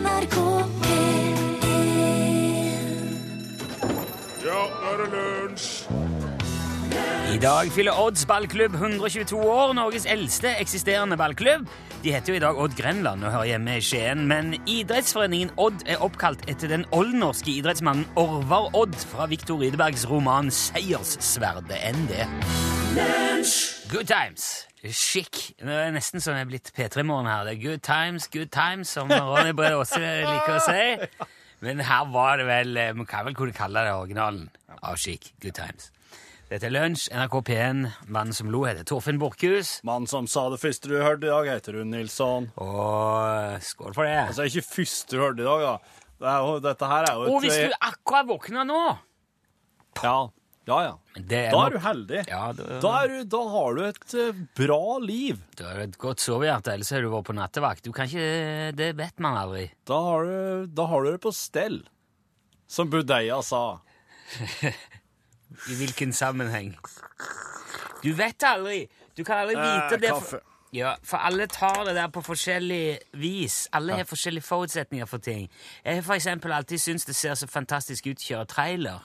NRK P1 Ja, nå er det lunsj! I dag fyller Odds ballklubb 122 år, Norges eldste eksisterende ballklubb. De heter jo i dag Odd Grenland og hører hjemme i Skien, men idrettsforeningen Odd er oppkalt etter den oldnorske idrettsmannen Orvar Odd fra Viktor Rydebergs roman Seierssverdet ND. Good times. Skikk. Det er nesten som jeg er blitt P3-morgen her. Det er good times, good times, som Ronny Brede Aase liker å si. Men her var det vel eh, Man kan vel kunne kalle det originalen av skikk. Good times. Dette er Lunsj, NRK P1. Mannen som lo, heter Torfinn Borchhus. Mannen som sa det første du hørte i dag, heter Rune Nilsson. Og skål for det. Altså, ikke første du hørte i dag, da. Det jo, dette her er jo Og hvis du akkurat våkna nå Ja, ja. ja. Men det Da nok- er du heldig. Ja, da, Da, er du, da har du et eh, bra liv. da har et godt sovehjerte, ellers har du vært på nattevakt. Du kan ikke Det vet man aldri. Da har du, da har du det på stell. Som Budeia sa. I hvilken sammenheng? Du vet aldri. Du kan aldri vite Eh, det. kaffe. For, ja, for alle tar det der på forskjellig vis. Alle har forskjellige forutsetninger for ting. Jeg har for eksempel alltid syntes det ser så fantastisk ut å kjøre trailer.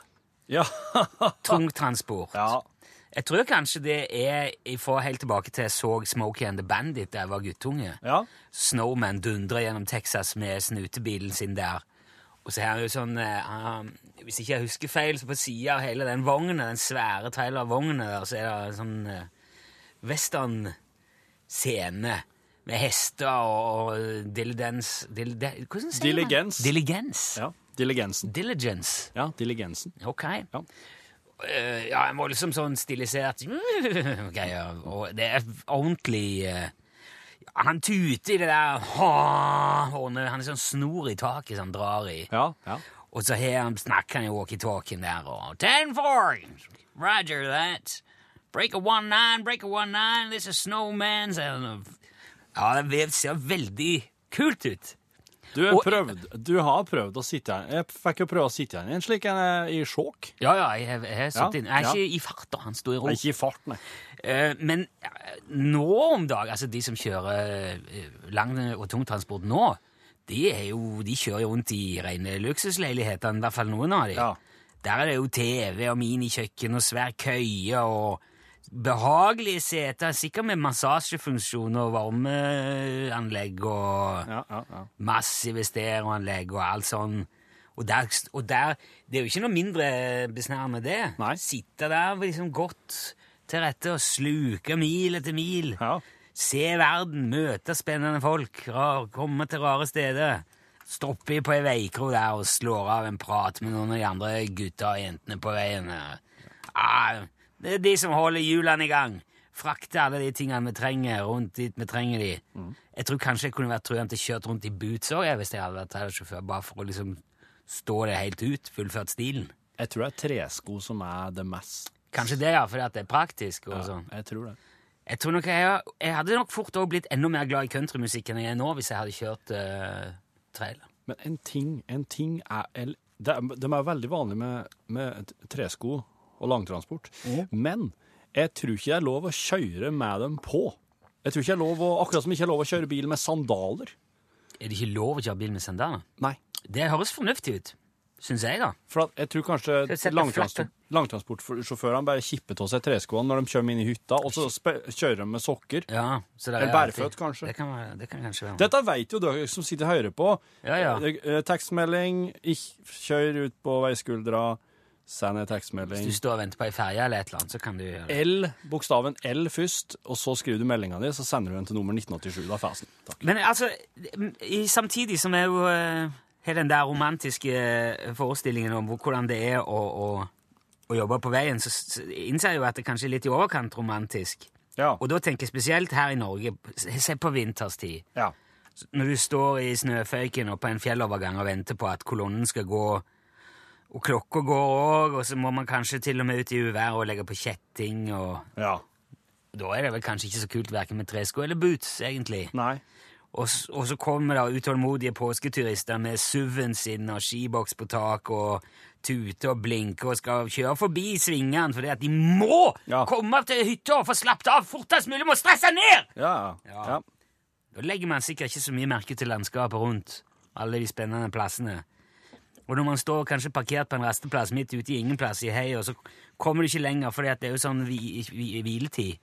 Ja. Tungtransport. ja. Jeg tror kanskje det er fra helt tilbake til jeg så Smokey and the Bandit da jeg var guttunge. Ja. Snowman dundrer gjennom Texas med snutebilen sin der. Og så er han jo sånn uh, Hvis ikke jeg husker feil, så på sida av hele den vognen, den svære trailervognen der, så er det en sånn uh, western-scene med hester og, og diligence dil, Hvordan sier man? Diligens. Diligens. ja. Diligensen. Diligence. Ja, diligensen. Ok. Ja. Eh, ja, en voldsom sånn stilisert greier. Og det er ordentlig eh, Han tuter i det der hornet. Han er sånn snor i taket som han drar i. Ja, ja. Og så har han, snakker han i walkietalkien der og 10-4! Roger that! Break a 1-9, break a 1-9, this is snowman. Ja, det ser veldig kult ut. Du, har prøvd, du har prøvd å sitte her. Jeg fikk jo prøve å sitte her i en slik en eh, i sjokk. Ja, ja, jeg har- jeg har sittet inn. Jeg er ikke i fart, da. Han sto i ro. Ikke i fart, nei. Eh, men eh, nå om dagen, altså de som kjører lang og tung transport nå, de, jo, de kjører jo rundt i rene luksusleilighetene, i hvert fall noen av de. Ja. Der er det jo TV og minikjøkken og svær køye og behagelige seter, sikkert med massasjefunksjon og varmeanlegg og Ja, ja, ja. massive stereoanlegg og alt sånn. Og der, og der Det er jo ikke noe mindre besnærende, det. Nei. Sitte der liksom godt til rette og sluke mil etter mil. Ja. Se verden, møte spennende folk, rar, komme til rare steder. Stoppe på ei veikro der og slår av en prat med noen av de andre gutta og jentene på veien. Ah, det er de som holder hjulene i gang. Frakte alle de tingene vi trenger, rundt dit vi trenger de. Jeg tror kanskje jeg kunne vært truende til kjørt rundt i boots òg, hvis jeg hadde vært trailersjåfør, bare for å liksom stå det helt ut, fullført stilen. Jeg tror det er tresko som er det mest Kanskje det, ja, fordi at det er praktisk og ja, sånn. Jeg tror det. Jeg tror nok jeg, jeg hadde nok fort også blitt enda mer glad i countrymusikk enn jeg er nå, hvis jeg hadde kjørt uh, trailer. Men en ting, en ting er det De er veldig vanlige med, med tresko og langtransport. Men jeg tror ikke det er lov å kjøre med dem på. Jeg tror ikke det er lov å, Akkurat som det ikke er lov å kjøre bil med sandaler. Er det ikke lov å kjøre bil med sandaler? Nei. Det høres fornuftig ut, syns jeg, da. For at jeg tror kanskje langtransport, langtransportsjåførene bare kipper av seg treskoene når de kjører inn i hytta, og så spe, kjører de med sokker. Ja, så det er Eller alltid- bærføtt, kanskje. Det kan, være, det kan kanskje være. Dette vet jo dere som sitter og hører på. Ja, ja. Eh, eh, Tekstmelding, ikk- kjør ut på veiskuldra, send en Hvis du står og venter på ei ferje eller et eller annet, så kan du gjøre det. L, bokstaven L først, og så skriver du meldinga di, så sender du den til nummer 1987. Da jeg. Takk. Men altså, i, samtidig som jeg jo eh, har den der romantiske eh, forestillingen om hvordan det er å, å, å jobbe på veien, så, så innser jeg jo at det kanskje er litt i overkant romantisk. Ja. Og da tenker jeg spesielt her i Norge, se på vinterstid. ja. Når du står i snøføyken og på en fjellovergang og venter på at kolonnen skal gå, og klokka går òg, og så må man kanskje til og med ut i uvær og legge på kjetting, og Ja. da er det vel kanskje ikke så kult verken med tresko eller boots, egentlig. Nei. Og, og så kommer det utålmodige påsketurister med SUV-en sin og skiboks på tak og tute og blinke og skal kjøre forbi svingene fordi at de må Ja. komme til hytta og få slappet av fortest mulig, må stresse ned! Ja. ja. Da legger man sikkert ikke så mye merke til landskapet rundt. alle de spennende plassene. Og når man står kanskje parkert på en resteplass midt ute i ingenplass i heia, så kommer du ikke lenger, for det er jo sånn hvi, hvi, hviletid.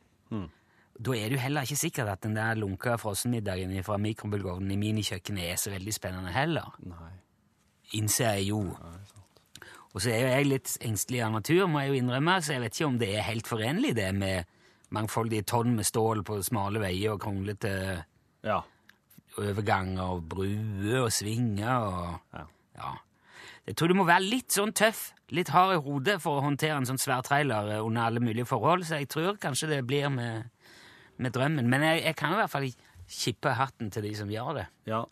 Da er det jo heller ikke sikkert at den der lunka frossenmiddagen fra mikrobølgeovnen i minikjøkkenet er så veldig spennende heller. Nei. Innser jeg jo. Nei, Og så er jo jeg litt engstelig av natur, må jeg jo innrømme, så jeg vet ikke om det er helt forenlig det med mangfoldige tonn med stål på smale veier og kronglete Ja. overganger og bruer og svinger og Ja. ja. Jeg tror du må være litt sånn tøff, litt hard i hodet for å håndtere en sånn svær trailer eh, under alle mulige forhold, så jeg tror kanskje det blir med, med drømmen. Men jeg, jeg kan i hvert fall kippe hatten til de som gjør det. ja.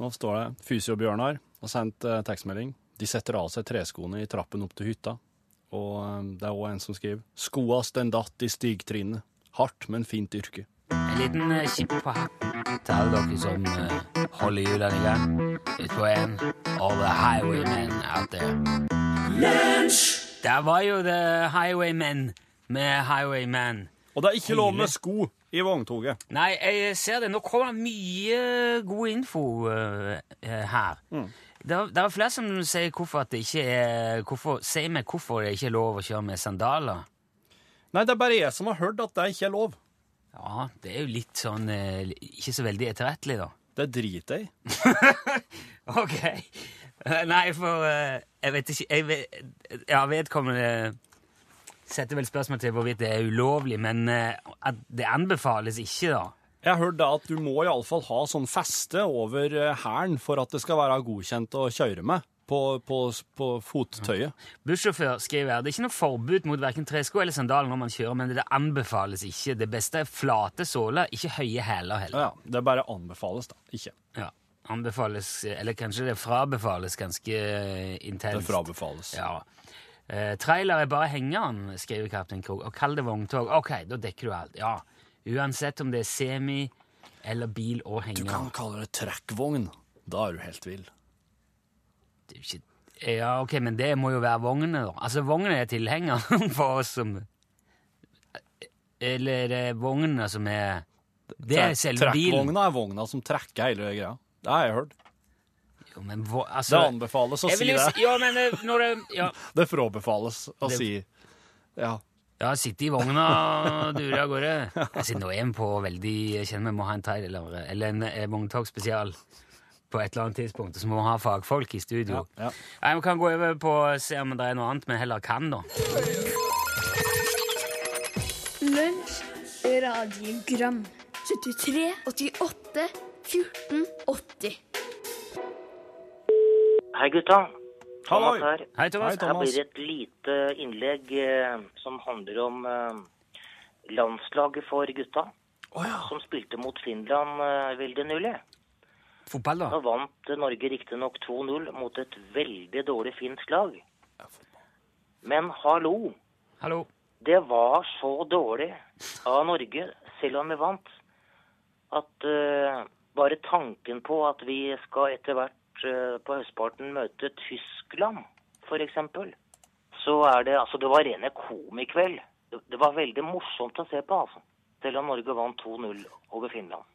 Nå står det Fysio-Bjørnar har sendt eh, tekstmelding. De setter av seg treskoene i trappen opp til hytta. Og eh, det er òg en som skriver Skoa stendatt i stigtrinnet. Hardt, men fint yrke. En liten uh, på hatten til alle dere som eh, holder hjulene i gang. Ut på en all the highwaymen out there. Der var jo The Highwaymen med Highwayman. Og det er ikke lov med sko i vogntoget. Nei, jeg ser det. Nå kommer det mye god info uh, eh, her. Det, er, det er flere som sier hvorfor at det ikke er hvorfor, Sier meg hvorfor det ikke er lov å kjøre med sandaler. Nei, det er bare jeg som har hørt at det ikke er lov. Ja, det er jo litt sånn eh, Ikke så veldig etterrettelig, da. Det driter jeg i. Ok. Nei, for eh, jeg vet ikke jeg vet, Ja, vedkommende setter vel spørsmål til hvorvidt det er ulovlig, men eh, at det anbefales ikke, da. Jeg har hørt da at du må iallfall ha sånn feste over hæren for at det skal være godkjent å kjøre med på, på, på fottøyet. Bussjåfør skriver her det er ikke noe forbud mot verken tresko eller sandaler når man kjører, men det anbefales ikke. Det beste er flate såler, ikke høye hæler heller. Ja. Det bare anbefales, da. Ikke. Ja. Anbefales, eller kanskje det frabefales ganske intenst. Det frabefales. Ja. Eh, trailer er bare hengeren, skriver Kaptein Krog. Og kall det vogntog. Ok, da dekker du alt. Ja. Uansett om det er semi eller bil og Du kan kalle det trekkvogn. Da er du helt vill. Det er ikke Ja, ok, men det må jo være vognene, da. Altså, vognene er tilhengeren for oss som Eller er det vognene som er Det er selve bilen. Trekkvogna er vogna som trekker hele greia. Det har jeg hørt. Jo, men vo Det altså anbefales å si det. Ja, men eh, når det Ja. Det frabefales å Det- si Ja. Ja, sitte i vogna og dure av gårde. Altså, nå vi på veldig Jeg kjenner vi må ha en trail eller, eller en eh, vogntog spesial på et eller annet tidspunkt. Så må vi ha fagfolk i studio. Ja, ja. Nei, Vi kan gå over på å se om det er noe annet vi heller kan, da. Lunsj, radiogram 73, 88, 14, 80 Hei gutta. Thomas her. Hei, Thomas. Her blir det et lite innlegg eh, som handler om eh, landslaget for gutta. Som spilte mot Finland eh, veldig nylig. Fotball, da? Nå vant Norge riktignok 2-0 mot et veldig dårlig finsk lag. Men hallo, Hallo. det var så dårlig av Norge, selv om vi vant, at uh, bare tanken på at vi skal etter hvert uh, på høstparten møte Tyskland, eksempel, så er det Altså, det var rene komikveld. Det, det var veldig morsomt å se på, altså. Selv om Norge vant 2-0 over Finland.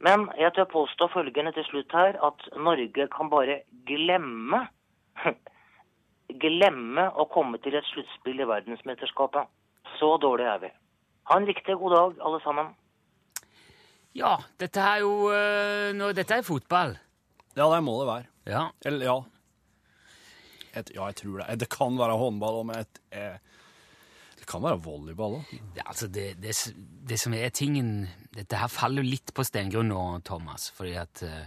Men jeg tør påstå følgende til slutt her, at Norge kan bare glemme glemme å komme til et sluttspill i verdensmesterskapet. Så dårlig er vi. Ha en riktig god dag, alle sammen. Ja, dette er jo øh, nå, Dette er fotball. ja, det må det være. Ja. Eller ja. Et, ja, jeg tror det. Det kan være håndball òg, men et, eh, det kan være volleyball òg. Det, altså det, det, det som er tingen Dette her faller jo litt på steingrunn nå, Thomas. fordi at øh,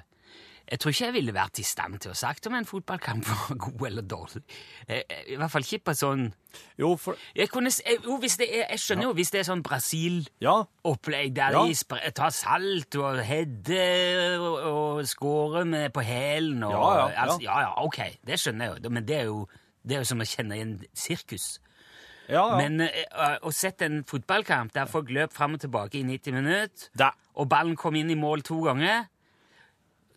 Jeg tror ikke jeg ville vært i stand til å sagt om en fotballkamp var god eller dårlig. Eh, eh, I hvert fall ikke på sånn Jo, for Jeg, kunne, eh, jo, hvis det er, jeg skjønner jo hvis det er sånn Brasil-opplegg Ja. der Ja. de tar salt og header og, og skårer med på hælen og Ja, ja, ja. Altså, ja, ja, ok, det skjønner jeg jo. Men det er jo, det er jo som å kjenne igjen sirkus. Ja, ja. Men uh, å sette en fotballkamp der folk løp fram og tilbake i 90 minutter, og ballen kom inn i mål to ganger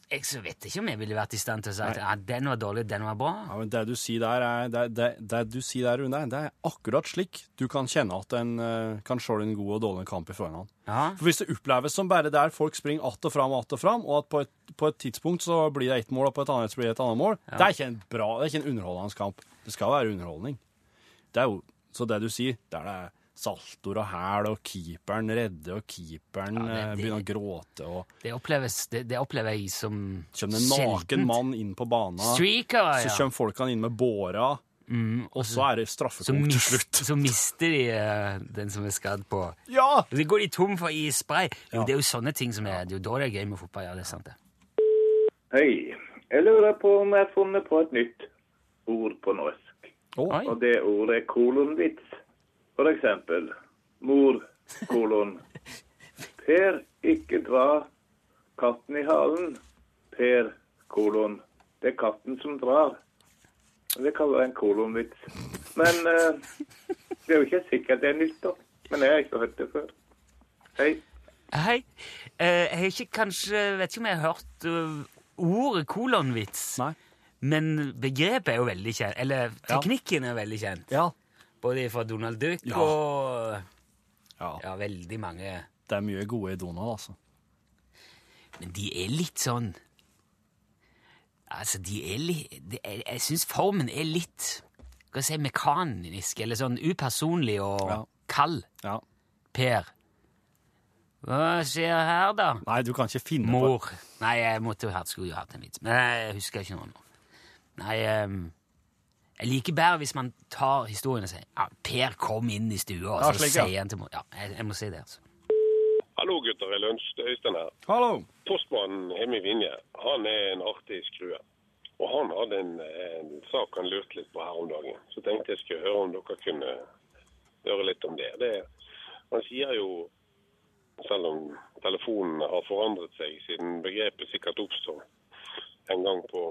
jeg så vet ikke om jeg ville vært i stand til å si at ja, den var dårlig, den var bra. Ja, men det du sier der, er, det, det, det du sier der, Rune, det er akkurat slik du kan kjenne at en eh, kan se en god og dårlig kamp i forhånd. Ja. For Hvis det oppleves som bare der folk springer att og fram og att og fram, og at på et, på et tidspunkt så blir det ett mål, og på et annet så blir det et annet mål, det er ikke en bra, det er ikke en underholdende kamp. Det skal være underholdning. Det er jo, så det du sier, der det er saltoer og hæl, og keeperen redder, og keeperen Ja, det- eh, det- begynner å gråte, og Det, oppleves, det, det opplever jeg som kommer det en naken mann inn på banen, Streaker, så kommer folkene inn med båra, og så er det straffekort straffekonk til slutt. så mister de uh, den som er skadd på Ja! Så går de tom for isspray. Jo, Det er jo sånne ting som er Det er jo da det er gøy med fotball. Ja, det er sant, det. Hei. Jeg lurer på om jeg har funnet på et nytt ord på norsk. Oi. Og det ordet er kolonvits. For eksempel mor, kolon. Per, ikke dra katten i halen. Per, kolon. Det er katten som drar. Det kaller jeg en kolonvits. Men uh, det er jo ikke sikkert det er nytt, da. Men jeg har ikke hørt det før. Hei. Hei. Uh, jeg har ikke kanskje Vet ikke om jeg har hørt uh, ordet kolonvits. Nei. Men begrepet er jo veldig kjent. Eller teknikken er veldig kjent. Ja. Både fra Donald Duck Ja. og ja. ja, veldig mange. Det er mye gode i Donald, altså. Men de er litt sånn Altså, de er litt de er, Jeg syns formen er litt Skal jeg si mekanisk, eller sånn upersonlig og Ja. kald. Ja. Per. Hva skjer her, da? Nei, du kan ikke finne på Mor. Nei, jeg måtte jo ha, skulle jo hatt en vits, men jeg husker ikke noe nå. Nei, ehm, jeg liker bedre hvis man tar historien og sier ja, Per kom inn i stua, og så slik, ja. sier han til mor Ja, jeg, jeg må si det, altså. Hallo gutter i lunsj, det er Øystein her. Hallo! Postmannen hjemme i Vinje, han er en artig skrue. Og han hadde en, en sak han lurte litt på her om dagen. Så tenkte jeg skulle høre om dere kunne høre litt om det. det han sier jo, selv om telefonen har forandret seg siden begrepet sikkert oppsto en gang på,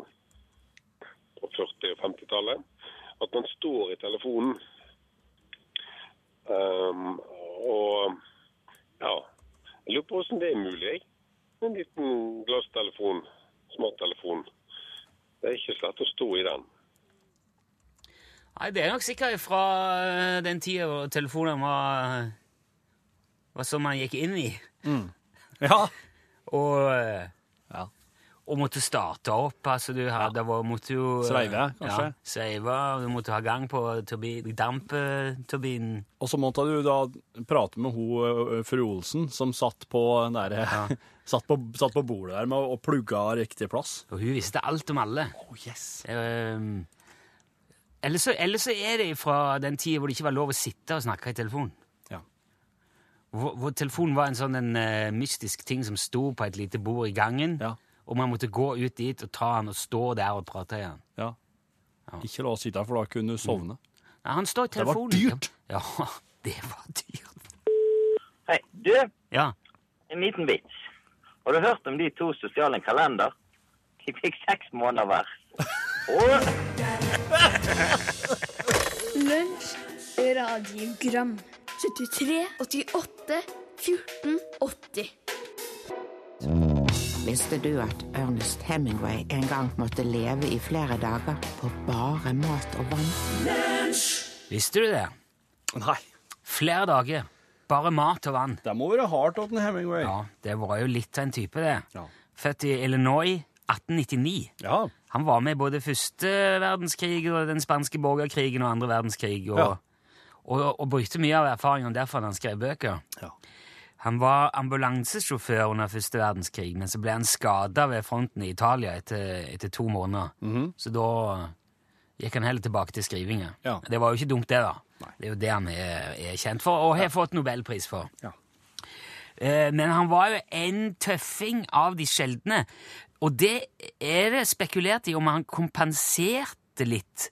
på 40- og 50-tallet, at man står i telefonen. Um, og ja, jeg lurer på hvordan det er mulig. jeg. En liten glasstelefon, smarttelefon. Det er ikke slett å stå i den. Nei, det er nok sikkert fra eh, den tida hvor telefonen var, var som man gikk inn i. Ja. Og, eh, Ja. Og måtte starte opp. altså du hadde, var, måtte jo... eh, Sveive, kanskje? Ja, sveive, og du måtte ha gang på turbi, dampturbinen. Og så måtte du da prate med hun, fru Olsen, som satt på, der, ja. satt på, satt på bordet der med og plugga riktig plass. Og hun visste alt om alle. Oh, yes. Um, eller, så, eller så er det fra den tida hvor det ikke var lov å sitte og snakke i telefon. Ja. Hvor, hvor telefonen var en sånn en, uh, mystisk ting som sto på et lite bord i gangen, Ja. Og man måtte gå ut dit og ta den og stå der og prate igjen. ja. Ikke la oss sitte her, for da kunne du sovne. Nei, han står i telefonen. Det var dyrt. Ja, det var dyrt. Hei, du, Ja. en liten vits. Har du hørt om de to sosiale kalender? De fikk seks måneder hver. Og Lunsj, radiogram 73, 88, 14, 80 Visste du at Ernest Hemingway en gang måtte leve i flere dager på bare mat og vann? Visste du det? Nei, Flere dager. Bare mat og vann. det må være hardt for Hemingway. Ja, det var jo litt av en type, det. Ja. Født i Illinois 1899. Ja. Han var med i både første verdenskrig og den spanske borgerkrigen og andre verdenskrig, og, Ja. og, og brukte mye av erfaringene derfor da han skrev bøker. Ja. Han var ambulansesjåfør under første verdenskrig, men så ble han skada ved fronten i Italia etter, etter to måneder. Så da gikk han heller tilbake til skrivinga. Ja. Det var jo ikke dumt, det, da. Det er jo det han er, er kjent for, og har fått nobelpris for. Ja. Eh, Men han var jo en tøffing av de sjeldne. Og det er det spekulert i om han kompenserte litt.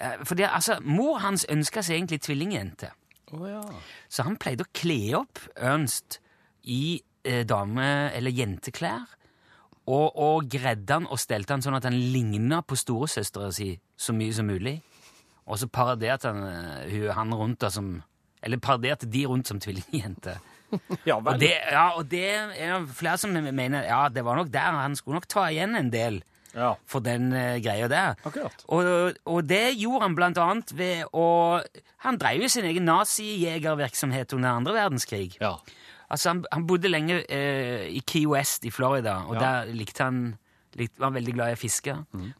Eh, For det, altså, mor hans ønska seg egentlig tvillingjente. Å ja. Så han pleide å kle opp Ernst i eh, dame- eller jenteklær. Og, og gredde han og stelte han sånn at han ligna på storesøstera si så mye som mulig. Og så paraderte han, eh, han rundt da som Eller paraderte de rundt som tvillingjente. Ja Og det, ja, og det er flere som mener ja, det var nok der han skulle nok ta igjen en del Ja. for den eh, greia der. Akkurat. Og, og det gjorde han blant annet ved å Han drev jo sin egen nazijegervirksomhet under andre verdenskrig. Ja. Altså, han, han bodde lenge eh, i Key West i Florida, og Ja. der likte han likte, var veldig glad i å fiske.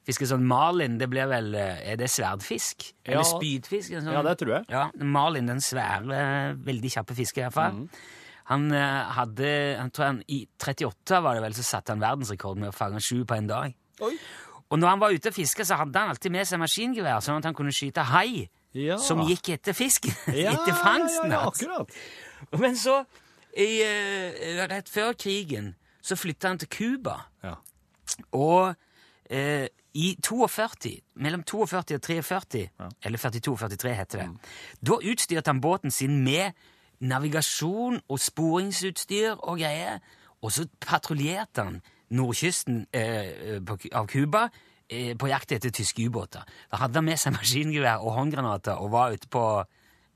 Fiske sånn marlin, det blir vel eh, Er det sverdfisk? Eller spydfisk? Sånn, Ja, det tror jeg. Ja, marlin, den svære, veldig kjappe fisken i hvert fall. Han eh, hadde han tror han, I 38 var det vel, så satte han verdensrekord med å fange sju på en dag. Oi. Og når han var ute og fiska, så hadde han alltid med seg maskingevær, sånn at han kunne skyte hai Ja. som gikk etter fisken. Ja, etter fangsten ja, akkurat. Men så, i, uh, rett før krigen, så flytta han til Cuba. Ja. Og uh, i 42, mellom 42 og 43, eller 42 og 43 heter det, da utstyrte han båten sin med navigasjon og sporingsutstyr og greier, og så patruljerte han nordkysten eh, på, av Cuba eh, på jakt etter tyske ubåter. Da hadde han med seg maskingevær og håndgranater og var ute på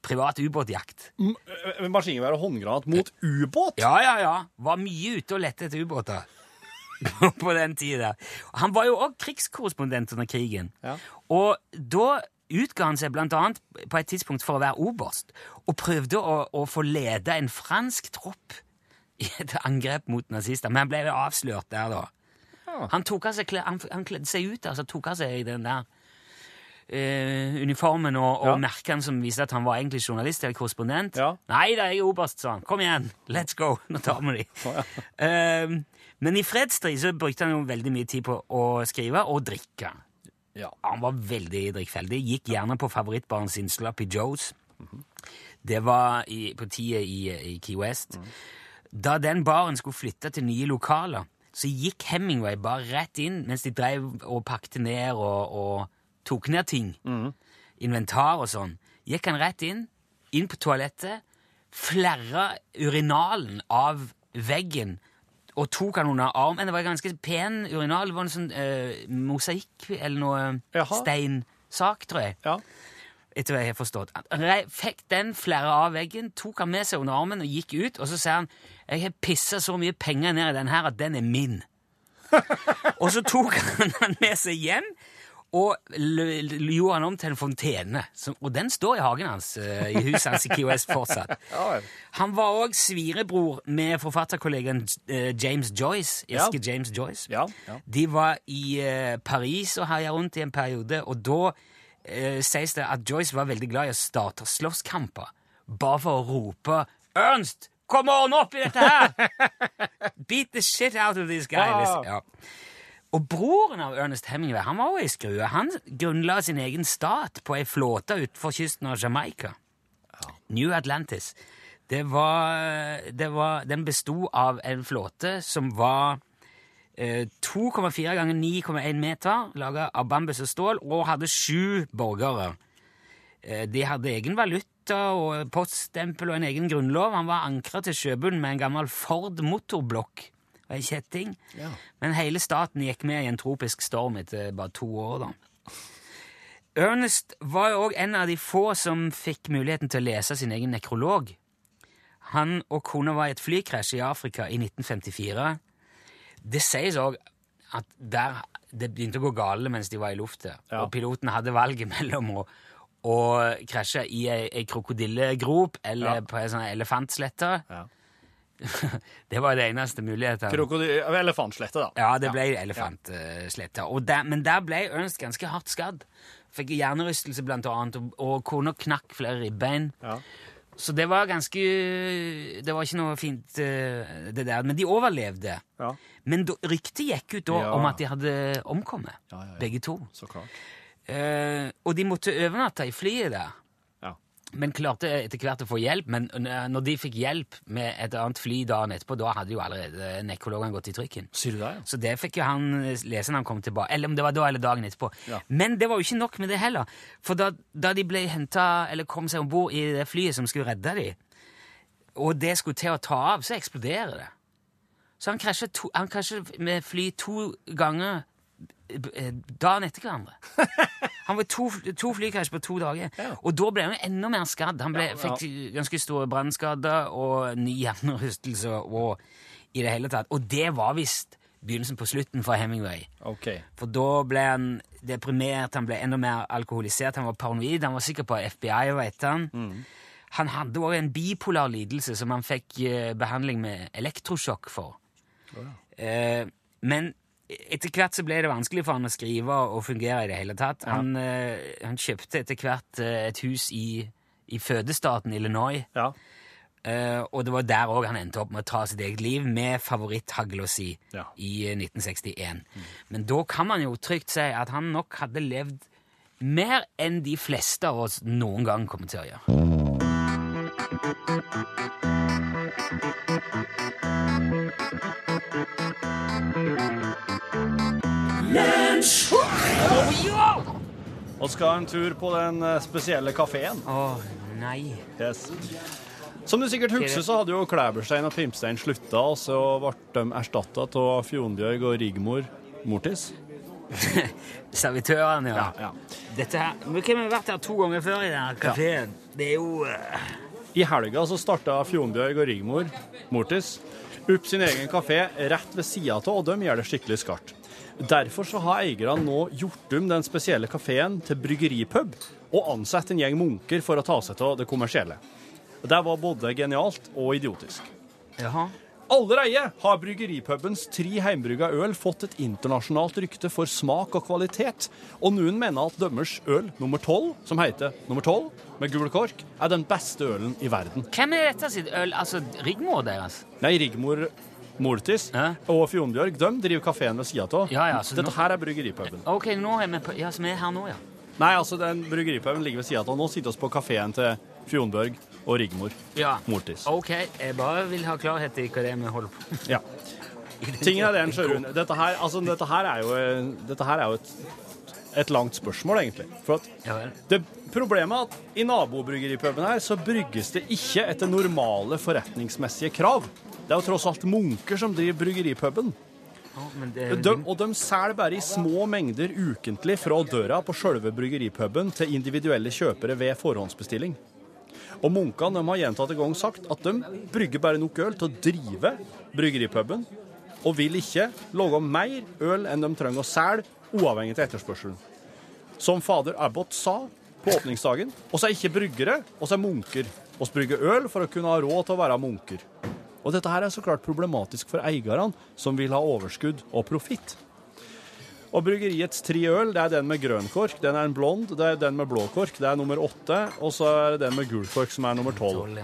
privat ubåtjakt. M- eh, Maskingevær og håndgranat mot ubåt? Ja, ja, ja. Var mye ute og lette etter ubåter på den tida. Han var jo òg krigskorrespondent under krigen. Ja. Og da utga han seg blant annet på et tidspunkt for å være oberst, og prøvde å, å få lede en fransk tropp i et angrep mot nazister, men han ble jo avslørt der, da. Han, tok av seg, han, han kledde seg ut, altså tok av seg den der eh, uniformen og, og Ja. merkene som viste at han var egentlig journalist eller korrespondent. Ja. Nei da, jeg er oberst, sa han. Kom igjen, let's go. Nå tar vi de. um, men i fredstid så brukte han jo veldig mye tid på å skrive og drikke. Ja. Han var veldig drikkfeldig. Gikk gjerne på favorittbaren sin Sloppy Joes. Det var i, på tida i, i Key West. Da den baren skulle flytte til nye lokaler, så gikk Hemingway bare rett inn mens de drev og pakte ned og, og tok ned ting. Inventar og sånn. Gikk han rett inn, inn på toalettet, flerra urinalen av veggen og tok han under armen. Det var en ganske pen urinal. Det var en sånn uh, mosaikk eller noe Jaha. steinsak, tror jeg Ja. Etter hva jeg har forstått. Han fikk den flere av veggen, tok han med seg under armen og gikk ut, og så sier han jeg har pissa så mye penger ned i den her at den er min. og så tok han den med seg hjem og gjorde han om til en fontene. Som, og den står i hagen hans, uh, i huset hans i KOS fortsatt. Han var òg svirebror med forfatterkollegaen uh, James Joyce. Ja. Irske James Joyce. Ja, ja. De var i uh, Paris og herja rundt i en periode, og da eh, sies det at Joyce var veldig glad i å starte slåsskamper. Bare for å rope 'Ernst, kom on opp i dette her!' Beat the shit out of these guys!' Ja. liksom. Ja. Og broren av Ernest Hemingway han var også ei skrue. Han grunnla sin egen stat på ei flåte utenfor kysten av Jamaica. New Atlantis. Det var, det var, den besto av en flåte som var 2,4 ganger 9,1 meter, laga av bambus og stål, og hadde sju borgere. Eh, de hadde egen valuta og poststempel og en egen grunnlov. Han var ankra til sjøbunnen med en gammel Ford motorblokk og en kjetting. Men hele staten gikk med i en tropisk storm etter bare to år, da. Ernest var jo òg en av de få som fikk muligheten til å lese sin egen nekrolog. Han og kona var i et flykrasj i Afrika i 1954. Det sies òg at der det begynte å gå gale mens de var i lufta, Ja. og piloten hadde valget mellom å, å krasje i ei, ei krokodillegrop eller Ja. på ei sånn elefantslette. Ja. det var det eneste muligheten. Krokodil... Elefantslette, da. Ja, det ble elefantslette. Og der, men der ble Ernst ganske hardt skadd. Fikk hjernerystelse blant annet, og, og kona knakk flere ribbein. Ja. Så det var ganske Det var ikke noe fint, eh, det der. Men de overlevde. Ja. Men ryktet gikk ut da Ja. om at de hadde omkommet, ja. begge to. Så klart. Eh, og de måtte overnatte i flyet der. Men klarte etter hvert å få hjelp. Men når de fikk hjelp med et annet fly dagen etterpå, da hadde jo allerede nekrologene gått i trykken. Sier du det, ja? Så det fikk jo han lese når han kom tilbake. Eller om det var da eller dagen etterpå. Ja. Men det var jo ikke nok med det heller. For da, da de ble henta, eller kom seg om bord i det flyet som skulle redde dem, og det skulle til å ta av, så eksploderer det. Så han krasjer, to, han krasjet med fly to ganger eh, dagen etter hverandre. Han var to, to flykrasj på to dager. Og da ble han enda mer skadd. Han ble, Ja, ja. fikk ganske store brannskader og ny hjernerystelse og i det hele tatt. Og det var visst begynnelsen på slutten for Hemingway. Okay. For da ble han deprimert, han ble enda mer alkoholisert, han var paranoid, han var sikker på FBI og etter han. Han hadde også en bipolar lidelse som han fikk eh, behandling med elektrosjokk for. Eh, men etter hvert så ble det vanskelig for han å skrive og fungere i det hele tatt. Han, eh, han kjøpte etter hvert eh, et hus i, i fødestaten Illinois. Ja. Uh, og det var der òg han endte opp med å ta sitt eget liv, med favoritthagla si Ja. i eh, 1961. Men da kan man jo trygt si at han nok hadde levd mer enn de fleste av oss noen gang kommer til å gjøre. Og skal en tur på den eh, spesielle kafeen. Å nei. Yes. Som du sikkert husker, så hadde jo Klæberstein og Pimpstein slutta, og så ble de erstatta av Fjonbjørg og Rigmor Mortis. Servitørene, ja. Ja, ja. Dette her, Vi har vært her to ganger før i denne kafeen? Det er jo uh... I helga så starta Fjonbjørg og Rigmor Mortis opp sin egen kafé rett ved sida av, og de gjør det skikkelig skarpt. Derfor så har eierne nå gjort om den spesielle kafeen til bryggeripub, og ansatt en gjeng munker for å ta seg av det kommersielle. Det var både genialt og idiotisk. Jaha. Allerede har bryggeripubens tre heimbrygga øl fått et internasjonalt rykte for smak og kvalitet, og noen mener at dømmers øl nummer 12, som heter nummer 12, med gul kork, er den beste ølen i verden. Hvem er dette sitt øl? Altså Rigmor deres? Nei, Rigmor Mortis og Fjonbjørg de driver kafeen ved sida av. Ja, ja, så Dette nå- her er bryggeripuben. Ok, nå er vi på, ja, som er her nå, ja. Nei, altså, den bryggeripuben ligger ved sida av. Nå sitter vi på kafeen til Fjonbjørg og Rigmor Ja. Mortis. Ok, jeg bare vil ha klarhet i hva det er vi holder på Ja. Tingen er det, Sjørun. Dette her, altså, dette her er jo, dette her er jo et, et langt spørsmål, egentlig. For at Ja vel. det problemet er at i nabobryggeripuben her så brygges det ikke etter normale forretningsmessige krav. Det er jo tross alt munker som driver bryggeripuben. De, og de selger bare i små mengder ukentlig fra døra på sjølve bryggeripuben til individuelle kjøpere ved forhåndsbestilling. Og munkene har gjentatte ganger sagt at de brygger bare nok øl til å drive bryggeripuben, og vil ikke lage mer øl enn de trenger å selge, uavhengig av etterspørselen. Som fader Abbott sa på åpningsdagen, oss er ikke bryggere, oss er munker. Oss brygger øl for å kunne ha råd til å være munker. Og dette her er så klart problematisk for eierne, som vil ha overskudd og profitt. Og bryggeriets tre øl, det er den med grønn kork, den er en blond, det er den med blå kork, det er nummer åtte, og så er det den med gul kork, som er nummer tolv.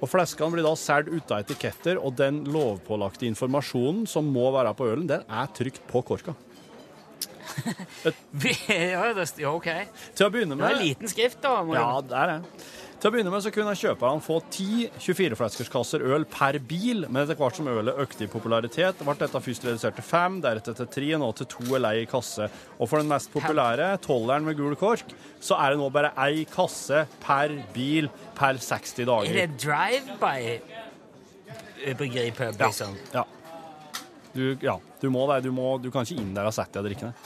Og fleskene blir da solgt uten etiketter, og den lovpålagte informasjonen som må være på ølen, den er trykt på korka. det, ja, ok. Til å begynne med Det er en liten skrift, da. Ja, det er det. Til å begynne med så kunne kjøperne få 10 24-fleskerskasser øl per bil, men etter hvert som ølet økte i popularitet, ble dette først redusert til fem, deretter til tre, nå til to er lei i kasse. Og for den mest populære, tolleren med gul kork, så er det nå bare ei kasse per bil per 60 dager. Er det drive-by bryggeripub, Ja. liksom? Ja. Du, ja, du må det. Du, må, du kan ikke inn der og sette deg og drikke det.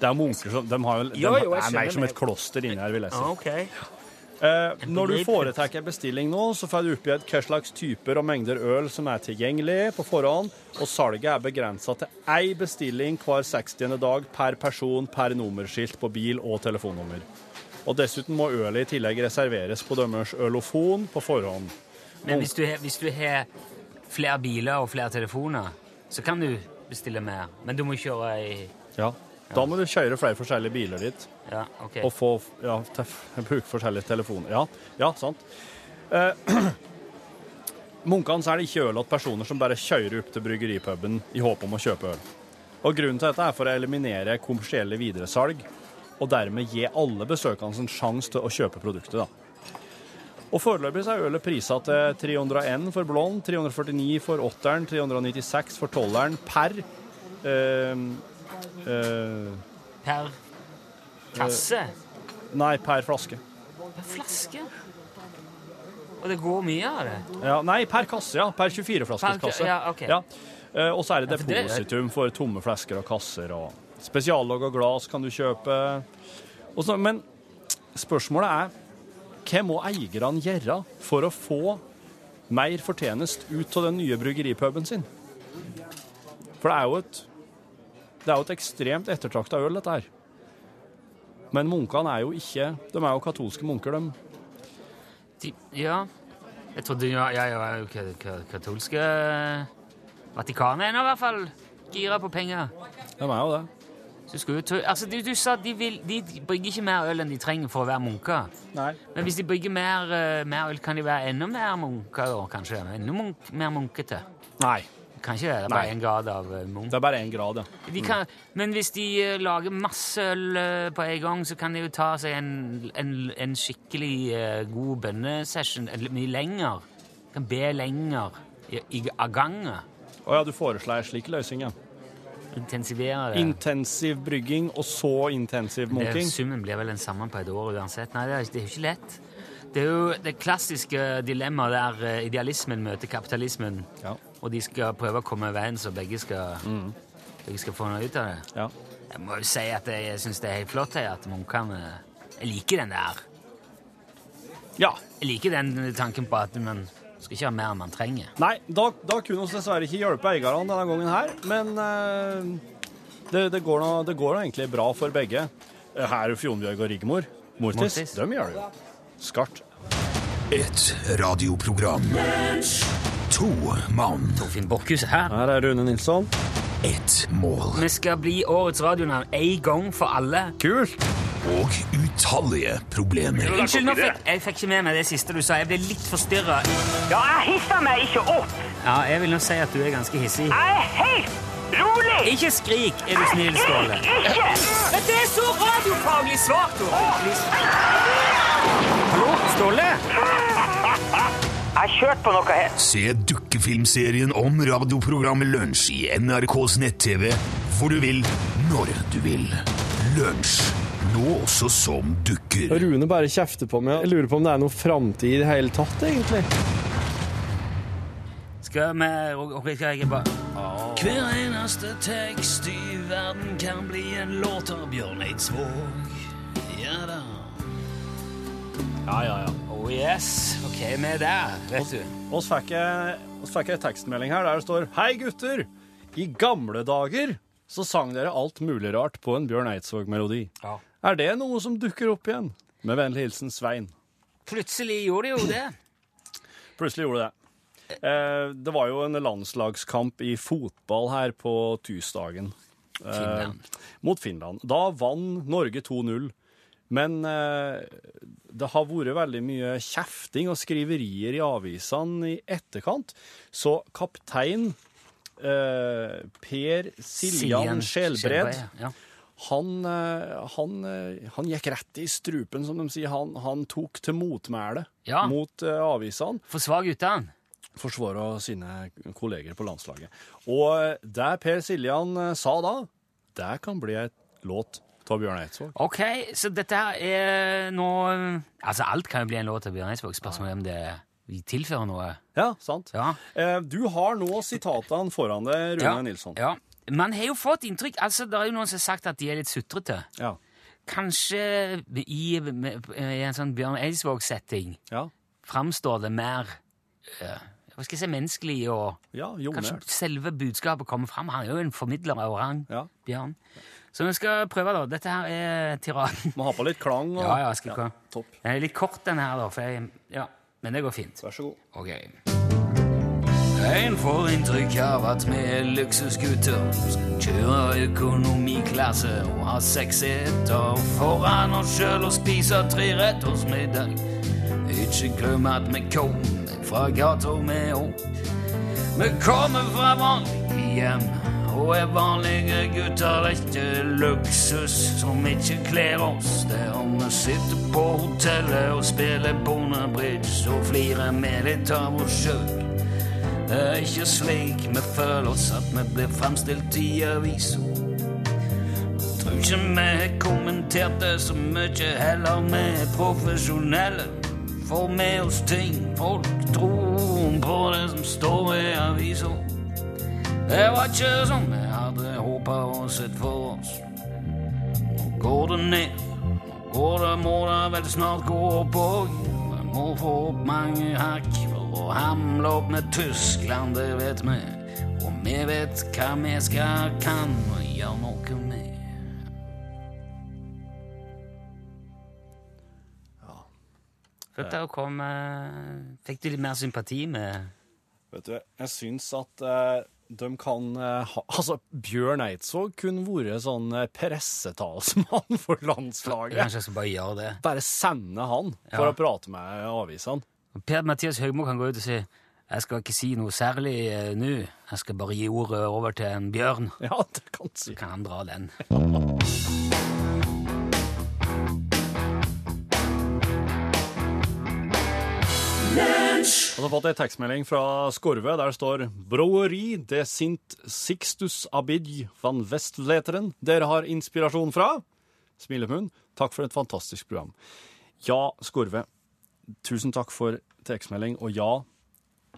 Det er munker som De, har de Jo, jo, er mer som et kloster inni her, vil jeg si. Ah, ok. Eh, når du en bestilling nå, så får du oppgitt hva slags typer og mengder øl som er tilgjengelig på forhånd, og salget er begrensa til én bestilling hver 60. dag per person per nummerskilt på bil og telefonnummer. Og dessuten må ølet i tillegg reserveres på deres ølofon på forhånd. Men hvis du, hvis du har flere biler og flere telefoner, så kan du bestille mer. Men du må kjøre i Ja. Da må du kjøre flere forskjellige biler dit. Ja, okay. og få ja, bruke forskjellige telefoner. Ja, ja sant. Eh, Munkene selger ikke øl til personer som bare kjører opp til bryggeripuben i håp om å kjøpe øl. Og Grunnen til dette er for å eliminere kommersielle videresalg, og dermed gi alle besøkende en sjanse til å kjøpe produktet. da. Og Foreløpig er ølet prisa til 301 for blond, 349 for åtteren, 396 for tolveren per eh, eh, Per kasse? Nei, per flaske. Per flaske? Og det går mye av det? Ja, nei, per kasse, ja. Per 24-flaskers Per- kasse. ja, ok. Eh, og så er det Ja, depositum for tomme flasker og kasser. og Spesiallaga glass kan du kjøpe. Så, men spørsmålet er hva må eierne gjøre for å få mer fortjenest ut av den nye bryggeripuben sin? For det er jo et, det er jo et ekstremt ettertrakta øl, dette her. Men munkene er jo ikke De er jo katolske munker, de. De, ja. Jeg trodde ja, ja, ja, jo ka- ka- katolske Vatikanet er nå i hvert fall gira på penger. De er jo det. Jo altså, du, du sa de, vil, de brygger ikke mer øl enn de trenger for å være munker. Nei. Men hvis de brygger mer, eh, mer øl, kan de være enda mer munker da, kanskje? Enda munk, mer munkete? Nei. Kan ikke det? Det er bare én grad av Munch? Det er bare én grad, ja. De kan, men hvis de eh, lager masse øl eh, på en gang, så kan de jo ta seg en, en, en skikkelig eh, god bønnesession mye lenger. De Kan be lenger i, i, av gangen. Å ja, du foreslår en slik løsning, ja. Intensivere det. Intensiv brygging og så intensiv munking. summen blir vel den samme på et år uansett. Nei, det er, det er jo ikke lett. Det er jo det klassiske dilemmaet der eh, idealismen møter kapitalismen, Ja. Og de skal prøve å komme veien, så begge skal, begge skal få noe ut av det. Ja. Jeg må jo si at jeg syns det er helt flott her, at munkene Jeg liker den der. ja. Jeg liker den tanken på at man skal ikke ha mer enn man trenger. Nei, da, da kunne vi dessverre ikke hjelpe eierne denne gangen her, men uh, det, det, går nå, det går nå egentlig bra for begge. Eh, Her Fjonbjørg og Rigmor. Mortis, Mortis. dem gjør det jo. Skarpt. Et radioprogram. To mann. Torfinn Borchhus er her. Her er Rune Nilsson. Ett mål. Vi skal bli årets radionavn en gang for alle. Kult! Og utallige problemer. Unnskyld, nå fikk, jeg fikk ikke med meg det siste du sa. Jeg ble litt forstyrra. Ja, jeg hisser meg ikke opp. Ja, jeg vil nå si at du er ganske hissig. Jeg er helt rolig. Ikke skrik, er du snill, Ståle. Ikke. Men det er så radiofaglig svakt! Hallo, Ståle? Jeg kjørte på noe her. Se dukkefilmserien om radioprogrammet Lunsj i NRKs nett-TV hvor du vil, når du vil. Lunsj. Nå også som dukker. Rune bare kjefter på meg. Jeg lurer på om det er noe framtid i det hele tatt, egentlig. Skal vi Ok, skal jeg bare Hver eneste tekst i verden kan bli en låt av Bjørn Eidsvåg. Ja da. Ja, ja, ja. Oh yes. Ok, vi er der, vet du. Så fikk jeg, en tekstmelding her der det står Hei, gutter! I gamle dager så sang dere alt mulig rart på en Bjørn Eidsvåg-melodi. Ja. Er det noe som dukker opp igjen? Med vennlig hilsen Svein. Plutselig gjorde de jo det. Plutselig gjorde det. Eh, det var jo en landslagskamp i fotball her på tirsdagen. Eh, mot Finland. Da vant Norge 2-0. Men eh, det har vært veldig mye kjefting og skriverier i avisene i etterkant. Så kaptein eh, Per Siljan Skjelbred Ja. han, eh, han, eh, han gikk rett i strupen, som de sier. Han, han tok til motmæle Ja. mot eh, avisene. Forsvar guttene. Forsvara sine kolleger på landslaget. Og det Per Siljan sa da, det kan bli et låt av Bjørn Eidsvåg. Ok, så dette her er nå Altså, alt kan jo bli en låt av Bjørn Eidsvåg. Spørsmålet om det tilfører noe. Ja, sant. Ja. Eh, Du har nå sitatene foran deg, Rune Ja. Nilsson. Ja. Man har jo fått inntrykk altså Det er jo noen som har sagt at de er litt sutrete. Ja. Kanskje i, i en sånn Bjørn Eidsvåg-setting Ja. framstår det mer uh, hva skal jeg si, menneskelig, og Ja, kanskje selve budskapet kommer fram. Han er jo en formidler av rang, Ja. Bjørn. Så vi skal prøve, da. Dette her er tiraden. Må ha på litt klang. Og... Ja, ja, skal ja, Topp. Den er litt kort, den her, da. For jeg, ja, men det går fint. Vær så god. Ok. En får inntrykk av at vi er luksusgutter som kjører økonomiklasse og har seks seter foran oss sjøl og spiser treretters middag. Ikke glem at vi kommer fra gata med òg. Vi kommer fra vanlige hjem og er vanlige gutter. Er ikke luksus som ikke kler oss. Det er om vi sitter på hotellet og spiller bondebridge og flirer med litt av oss sjøl. Det er ikke slik vi føler oss at vi blir fremstilt i avisa. Tror ikke vi har kommentert det så mye, heller vi er profesjonelle. Får med oss ting folk tror på det som står i avisa. Det var ikke som vi hadde håpa og sett for oss. Nå går det ned, nå går det må det vel snart gå opp òg. Vi må få opp mange hakk for å hamle opp med Tyskland, det vet vi. Og vi vet hva vi skal kan og gjøre noe med. Følte jeg å komme Fikk du litt mer sympati med Vet du, jeg syns at eh, de kan eh, ha Altså, Bjørn Eidsvåg kunne vært sånn eh, pressetalsmann for landslaget. Kanskje jeg skal bare gjøre det. Bare sende han for Ja. å prate med avisene. Per-Mathias Høgmo kan gå ut og si jeg skal ikke si noe særlig eh, nå. Jeg skal bare gi ordet over til en bjørn. Ja, det kan si. Så kan han dra den. Og så har fått ei tekstmelding fra Skorve der det står Broeri de Sint Sixtus Abidj van Westleteren. Dere har inspirasjon fra? Smilemunn. Takk for et fantastisk program. Ja, Skorve. Tusen takk for tekstmelding. Og ja,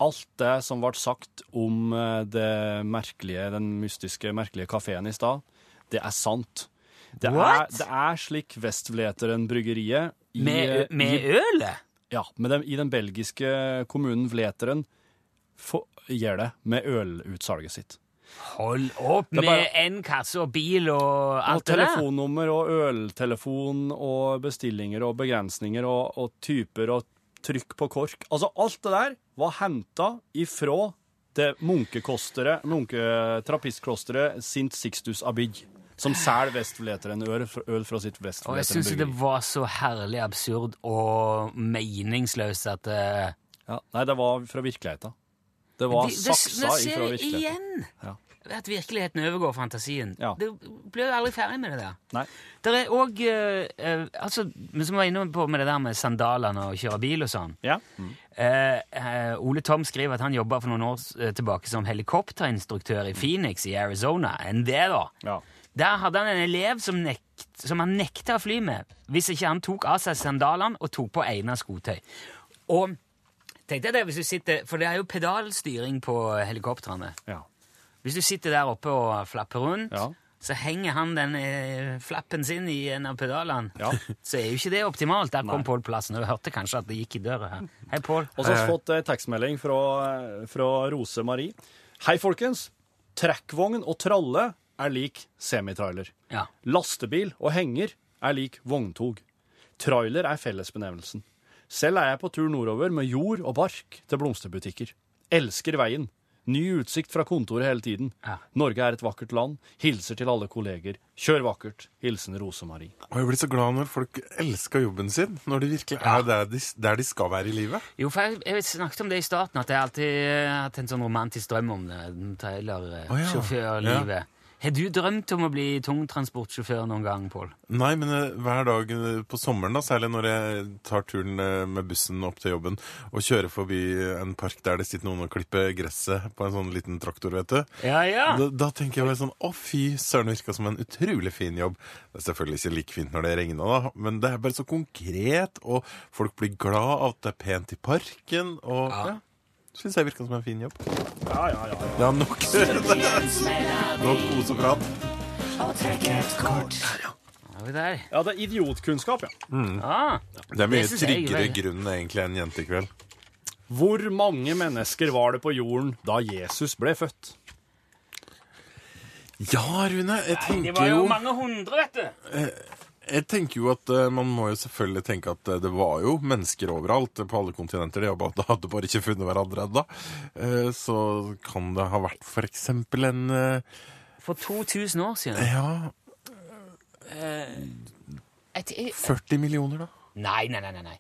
alt det som ble sagt om eh, det merkelige, den mystiske, merkelige kafeen i stad, det er sant. Det er, det er slik Vestvleteren-bryggeriet Med, i- med ølet? Ja, men den, i den belgiske kommunen Vleteren gjør det med ølutsalget sitt. Hold opp med bare- en kasse og bil og Og alt det der. telefonnummer og øltelefon og bestillinger og begrensninger og, og typer og trykk på kork. Altså, alt det der var henta ifra det munkekosteret, munketrapistklosteret Sint Sixtus Abidj, som selger Vestvleteren øl, øl fra sitt Og jeg Vestvleteren syns det var så herlig absurd og meningsløst at eh, Ja, nei, det var fra virkeligheten. Det var det, det, saksa det ser ifra jeg virkeligheten. igjen. Ja. At virkeligheten overgår fantasien. Ja. Det blir jo aldri ferdig med det der. Nei. Det er òg altså, Vi som var inne på med det der med sandalene og kjøre bil og sånn. Ja. Mm. Uh, uh, Ole Tom skriver at han jobba for noen år eh, tilbake som helikopterinstruktør i Phoenix i Arizona. Enn det, da. Ja. Der hadde han en elev som, nekt, som han nekta å fly med hvis ikke han tok av seg sandalene og tok på egnet skotøy. Og tenk deg det hvis du sitter, For det er jo pedalstyring på helikoptrene. Ja. Hvis du sitter der oppe og flapper rundt, Ja. så henger han den eh, flappen sin i en av pedalene. Ja. Så er jo ikke det optimalt. Der kom Pål Plassen, og du hørte kanskje at det gikk i døra her. Hei, Pål. Og så har vi fått eh, tekstmelding fra, fra Rose Marie. Hei, folkens. Trekkvogn og tralle er lik semitrailer. Ja. Lastebil og henger er lik vogntog. Trailer er fellesbenevnelsen. Selv er jeg på tur nordover med jord og bark til blomsterbutikker. Elsker veien. Ny utsikt fra kontoret hele tiden. Ja. Norge er et vakkert land. Hilser til alle kolleger. Kjør vakkert. Hilsen Rosemarie. Og jeg blir så glad når folk elsker jobben sin, når de virkelig er der de, der de skal være i livet. Jo, for jeg, jeg snakket om det i starten, at jeg alltid har hatt en sånn romantisk drøm om det. Å, ja. Har du drømt om å bli tungtransportsjåfør noen gang, Pål? Nei, men eh, hver dag eh, på sommeren, da, særlig når jeg tar turen eh, med bussen opp til jobben og kjører forbi en park der det sitter noen og klipper gresset på en sånn liten traktor, vet du. Ja, ja. Da, da tenker jeg bare sånn Å, fy søren, virka som en utrolig fin jobb. Det er selvfølgelig ikke like fint når det regner, da, men det er bare så konkret, og folk blir glad av at det er pent i parken, og ja. Syns jeg virka som en fin jobb. Ja, ja, ja. Ja, nok Nok koseprat. Er vi der? Ja, det er idiotkunnskap, ja. Ah, Det er mye Det er tryggere grunn egentlig enn jentekveld. Hvor mange mennesker var det på jorden da Jesus ble født? Ja, Rune, jeg det var jo jo mange hundre, vet du. Jeg tenker jo at eh, Man må jo selvfølgelig tenke at eh, det var jo mennesker overalt, på alle kontinenter. De bare- hadde bare ikke funnet hverandre ennå. Eh, Så kan det ha vært for eksempel en For 2000 år siden. Ja, Et, et, 40 millioner, da. nei, nei, nei. nei,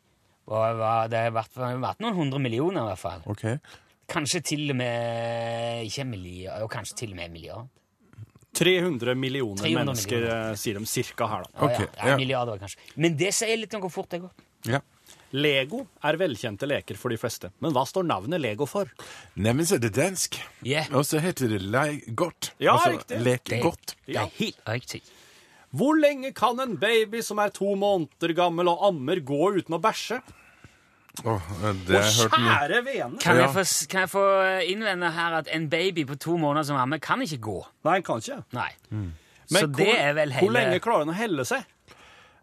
Det har vært, vært noen hundre millioner, i hvert fall. Ok. Kanskje til og med Ikke milliard, kanskje til og med en milliard. 300 millioner 300 mennesker, millioner. eh, sier de cirka her, da. Ja, ja, ja, ja. en milliard kanskje. Men det sier litt om hvor fort det går. Ja. Lego er velkjente leker for de fleste. Men hva står navnet Lego for? Neimen, så er det dansk. Yeah. Og så heter det lei. Ja, altså, riktig. Lek Det- godt. Det er helt riktig. Hvor lenge kan en baby som er to måneder gammel og ammer, gå uten å bæsje? Åh, det har jeg hørt mye. Kjære vene! Kan, jeg få, kan jeg få innvende her at en baby på to måneder som ammer kan ikke gå? Nei, han kan ikke. Nei. Men Så det er vel hele hvor lenge klarer han å helle seg?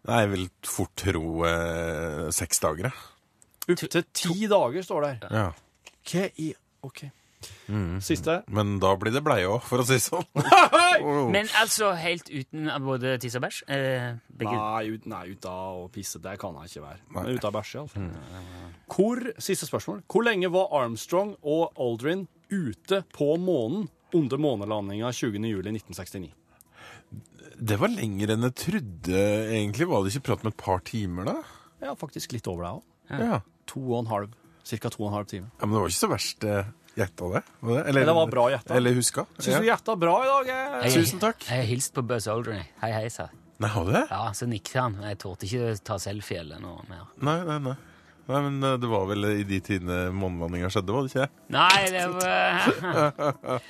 Nei, jeg vil fort tro eh, seks dager, jeg. Opptil ti dager, står det her. Ja. Hva i OK. Siste. Men da blir det bleie òg, for å si det sånn. Men altså helt uten både tiss og bæsj? Eh, begge- Nei, ut, nei, ut av å pisse, det kan jeg ikke være. Men ut av bæsj, iallfall. Hvor, siste spørsmål. Hvor lenge var Armstrong og Aldrin ute på månen under månelandinga 20.07.1969? Det var lenger enn jeg trodde, egentlig. Var det ikke prat med et par timer, da? Ja, faktisk litt over det òg. Ja. To og en halv. Cirka to og en halv time. ja men det var ikke så verst eh, gjetta, det? Eller, eller var bra gjetta. Eller huska? Syns du gjetta bra i dag? eh? Jeg- Tusen takk. Jeg har hilst på Buzz Aldrin. Hei, hei, sa jeg. Nei, har du det? Ja, så nikket han. Jeg torde ikke ta selfie eller noe mer. Nei, nei, nei. Nei, men det var vel i de tidene månelandinga skjedde, var det ikke det? Nei, det var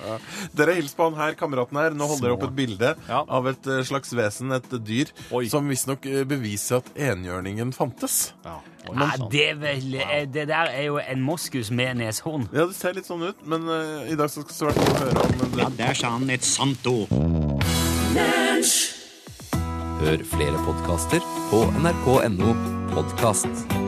Dere hils på han her, kameraten her. Nå holder dere opp et bilde Ja. av et eh, slags vesen, et dyr, Oi. som visstnok eh, beviser at enhjørningen fantes. Ja. Oi, Nei, sånn. det, er vel, eh, det der er jo en moskus med neshorn. Ja, det ser litt sånn ut, men uh, i dag skal vi svært fall høre om det. Der sa han et sant ord. Hør flere podkaster på nrk.no podkast.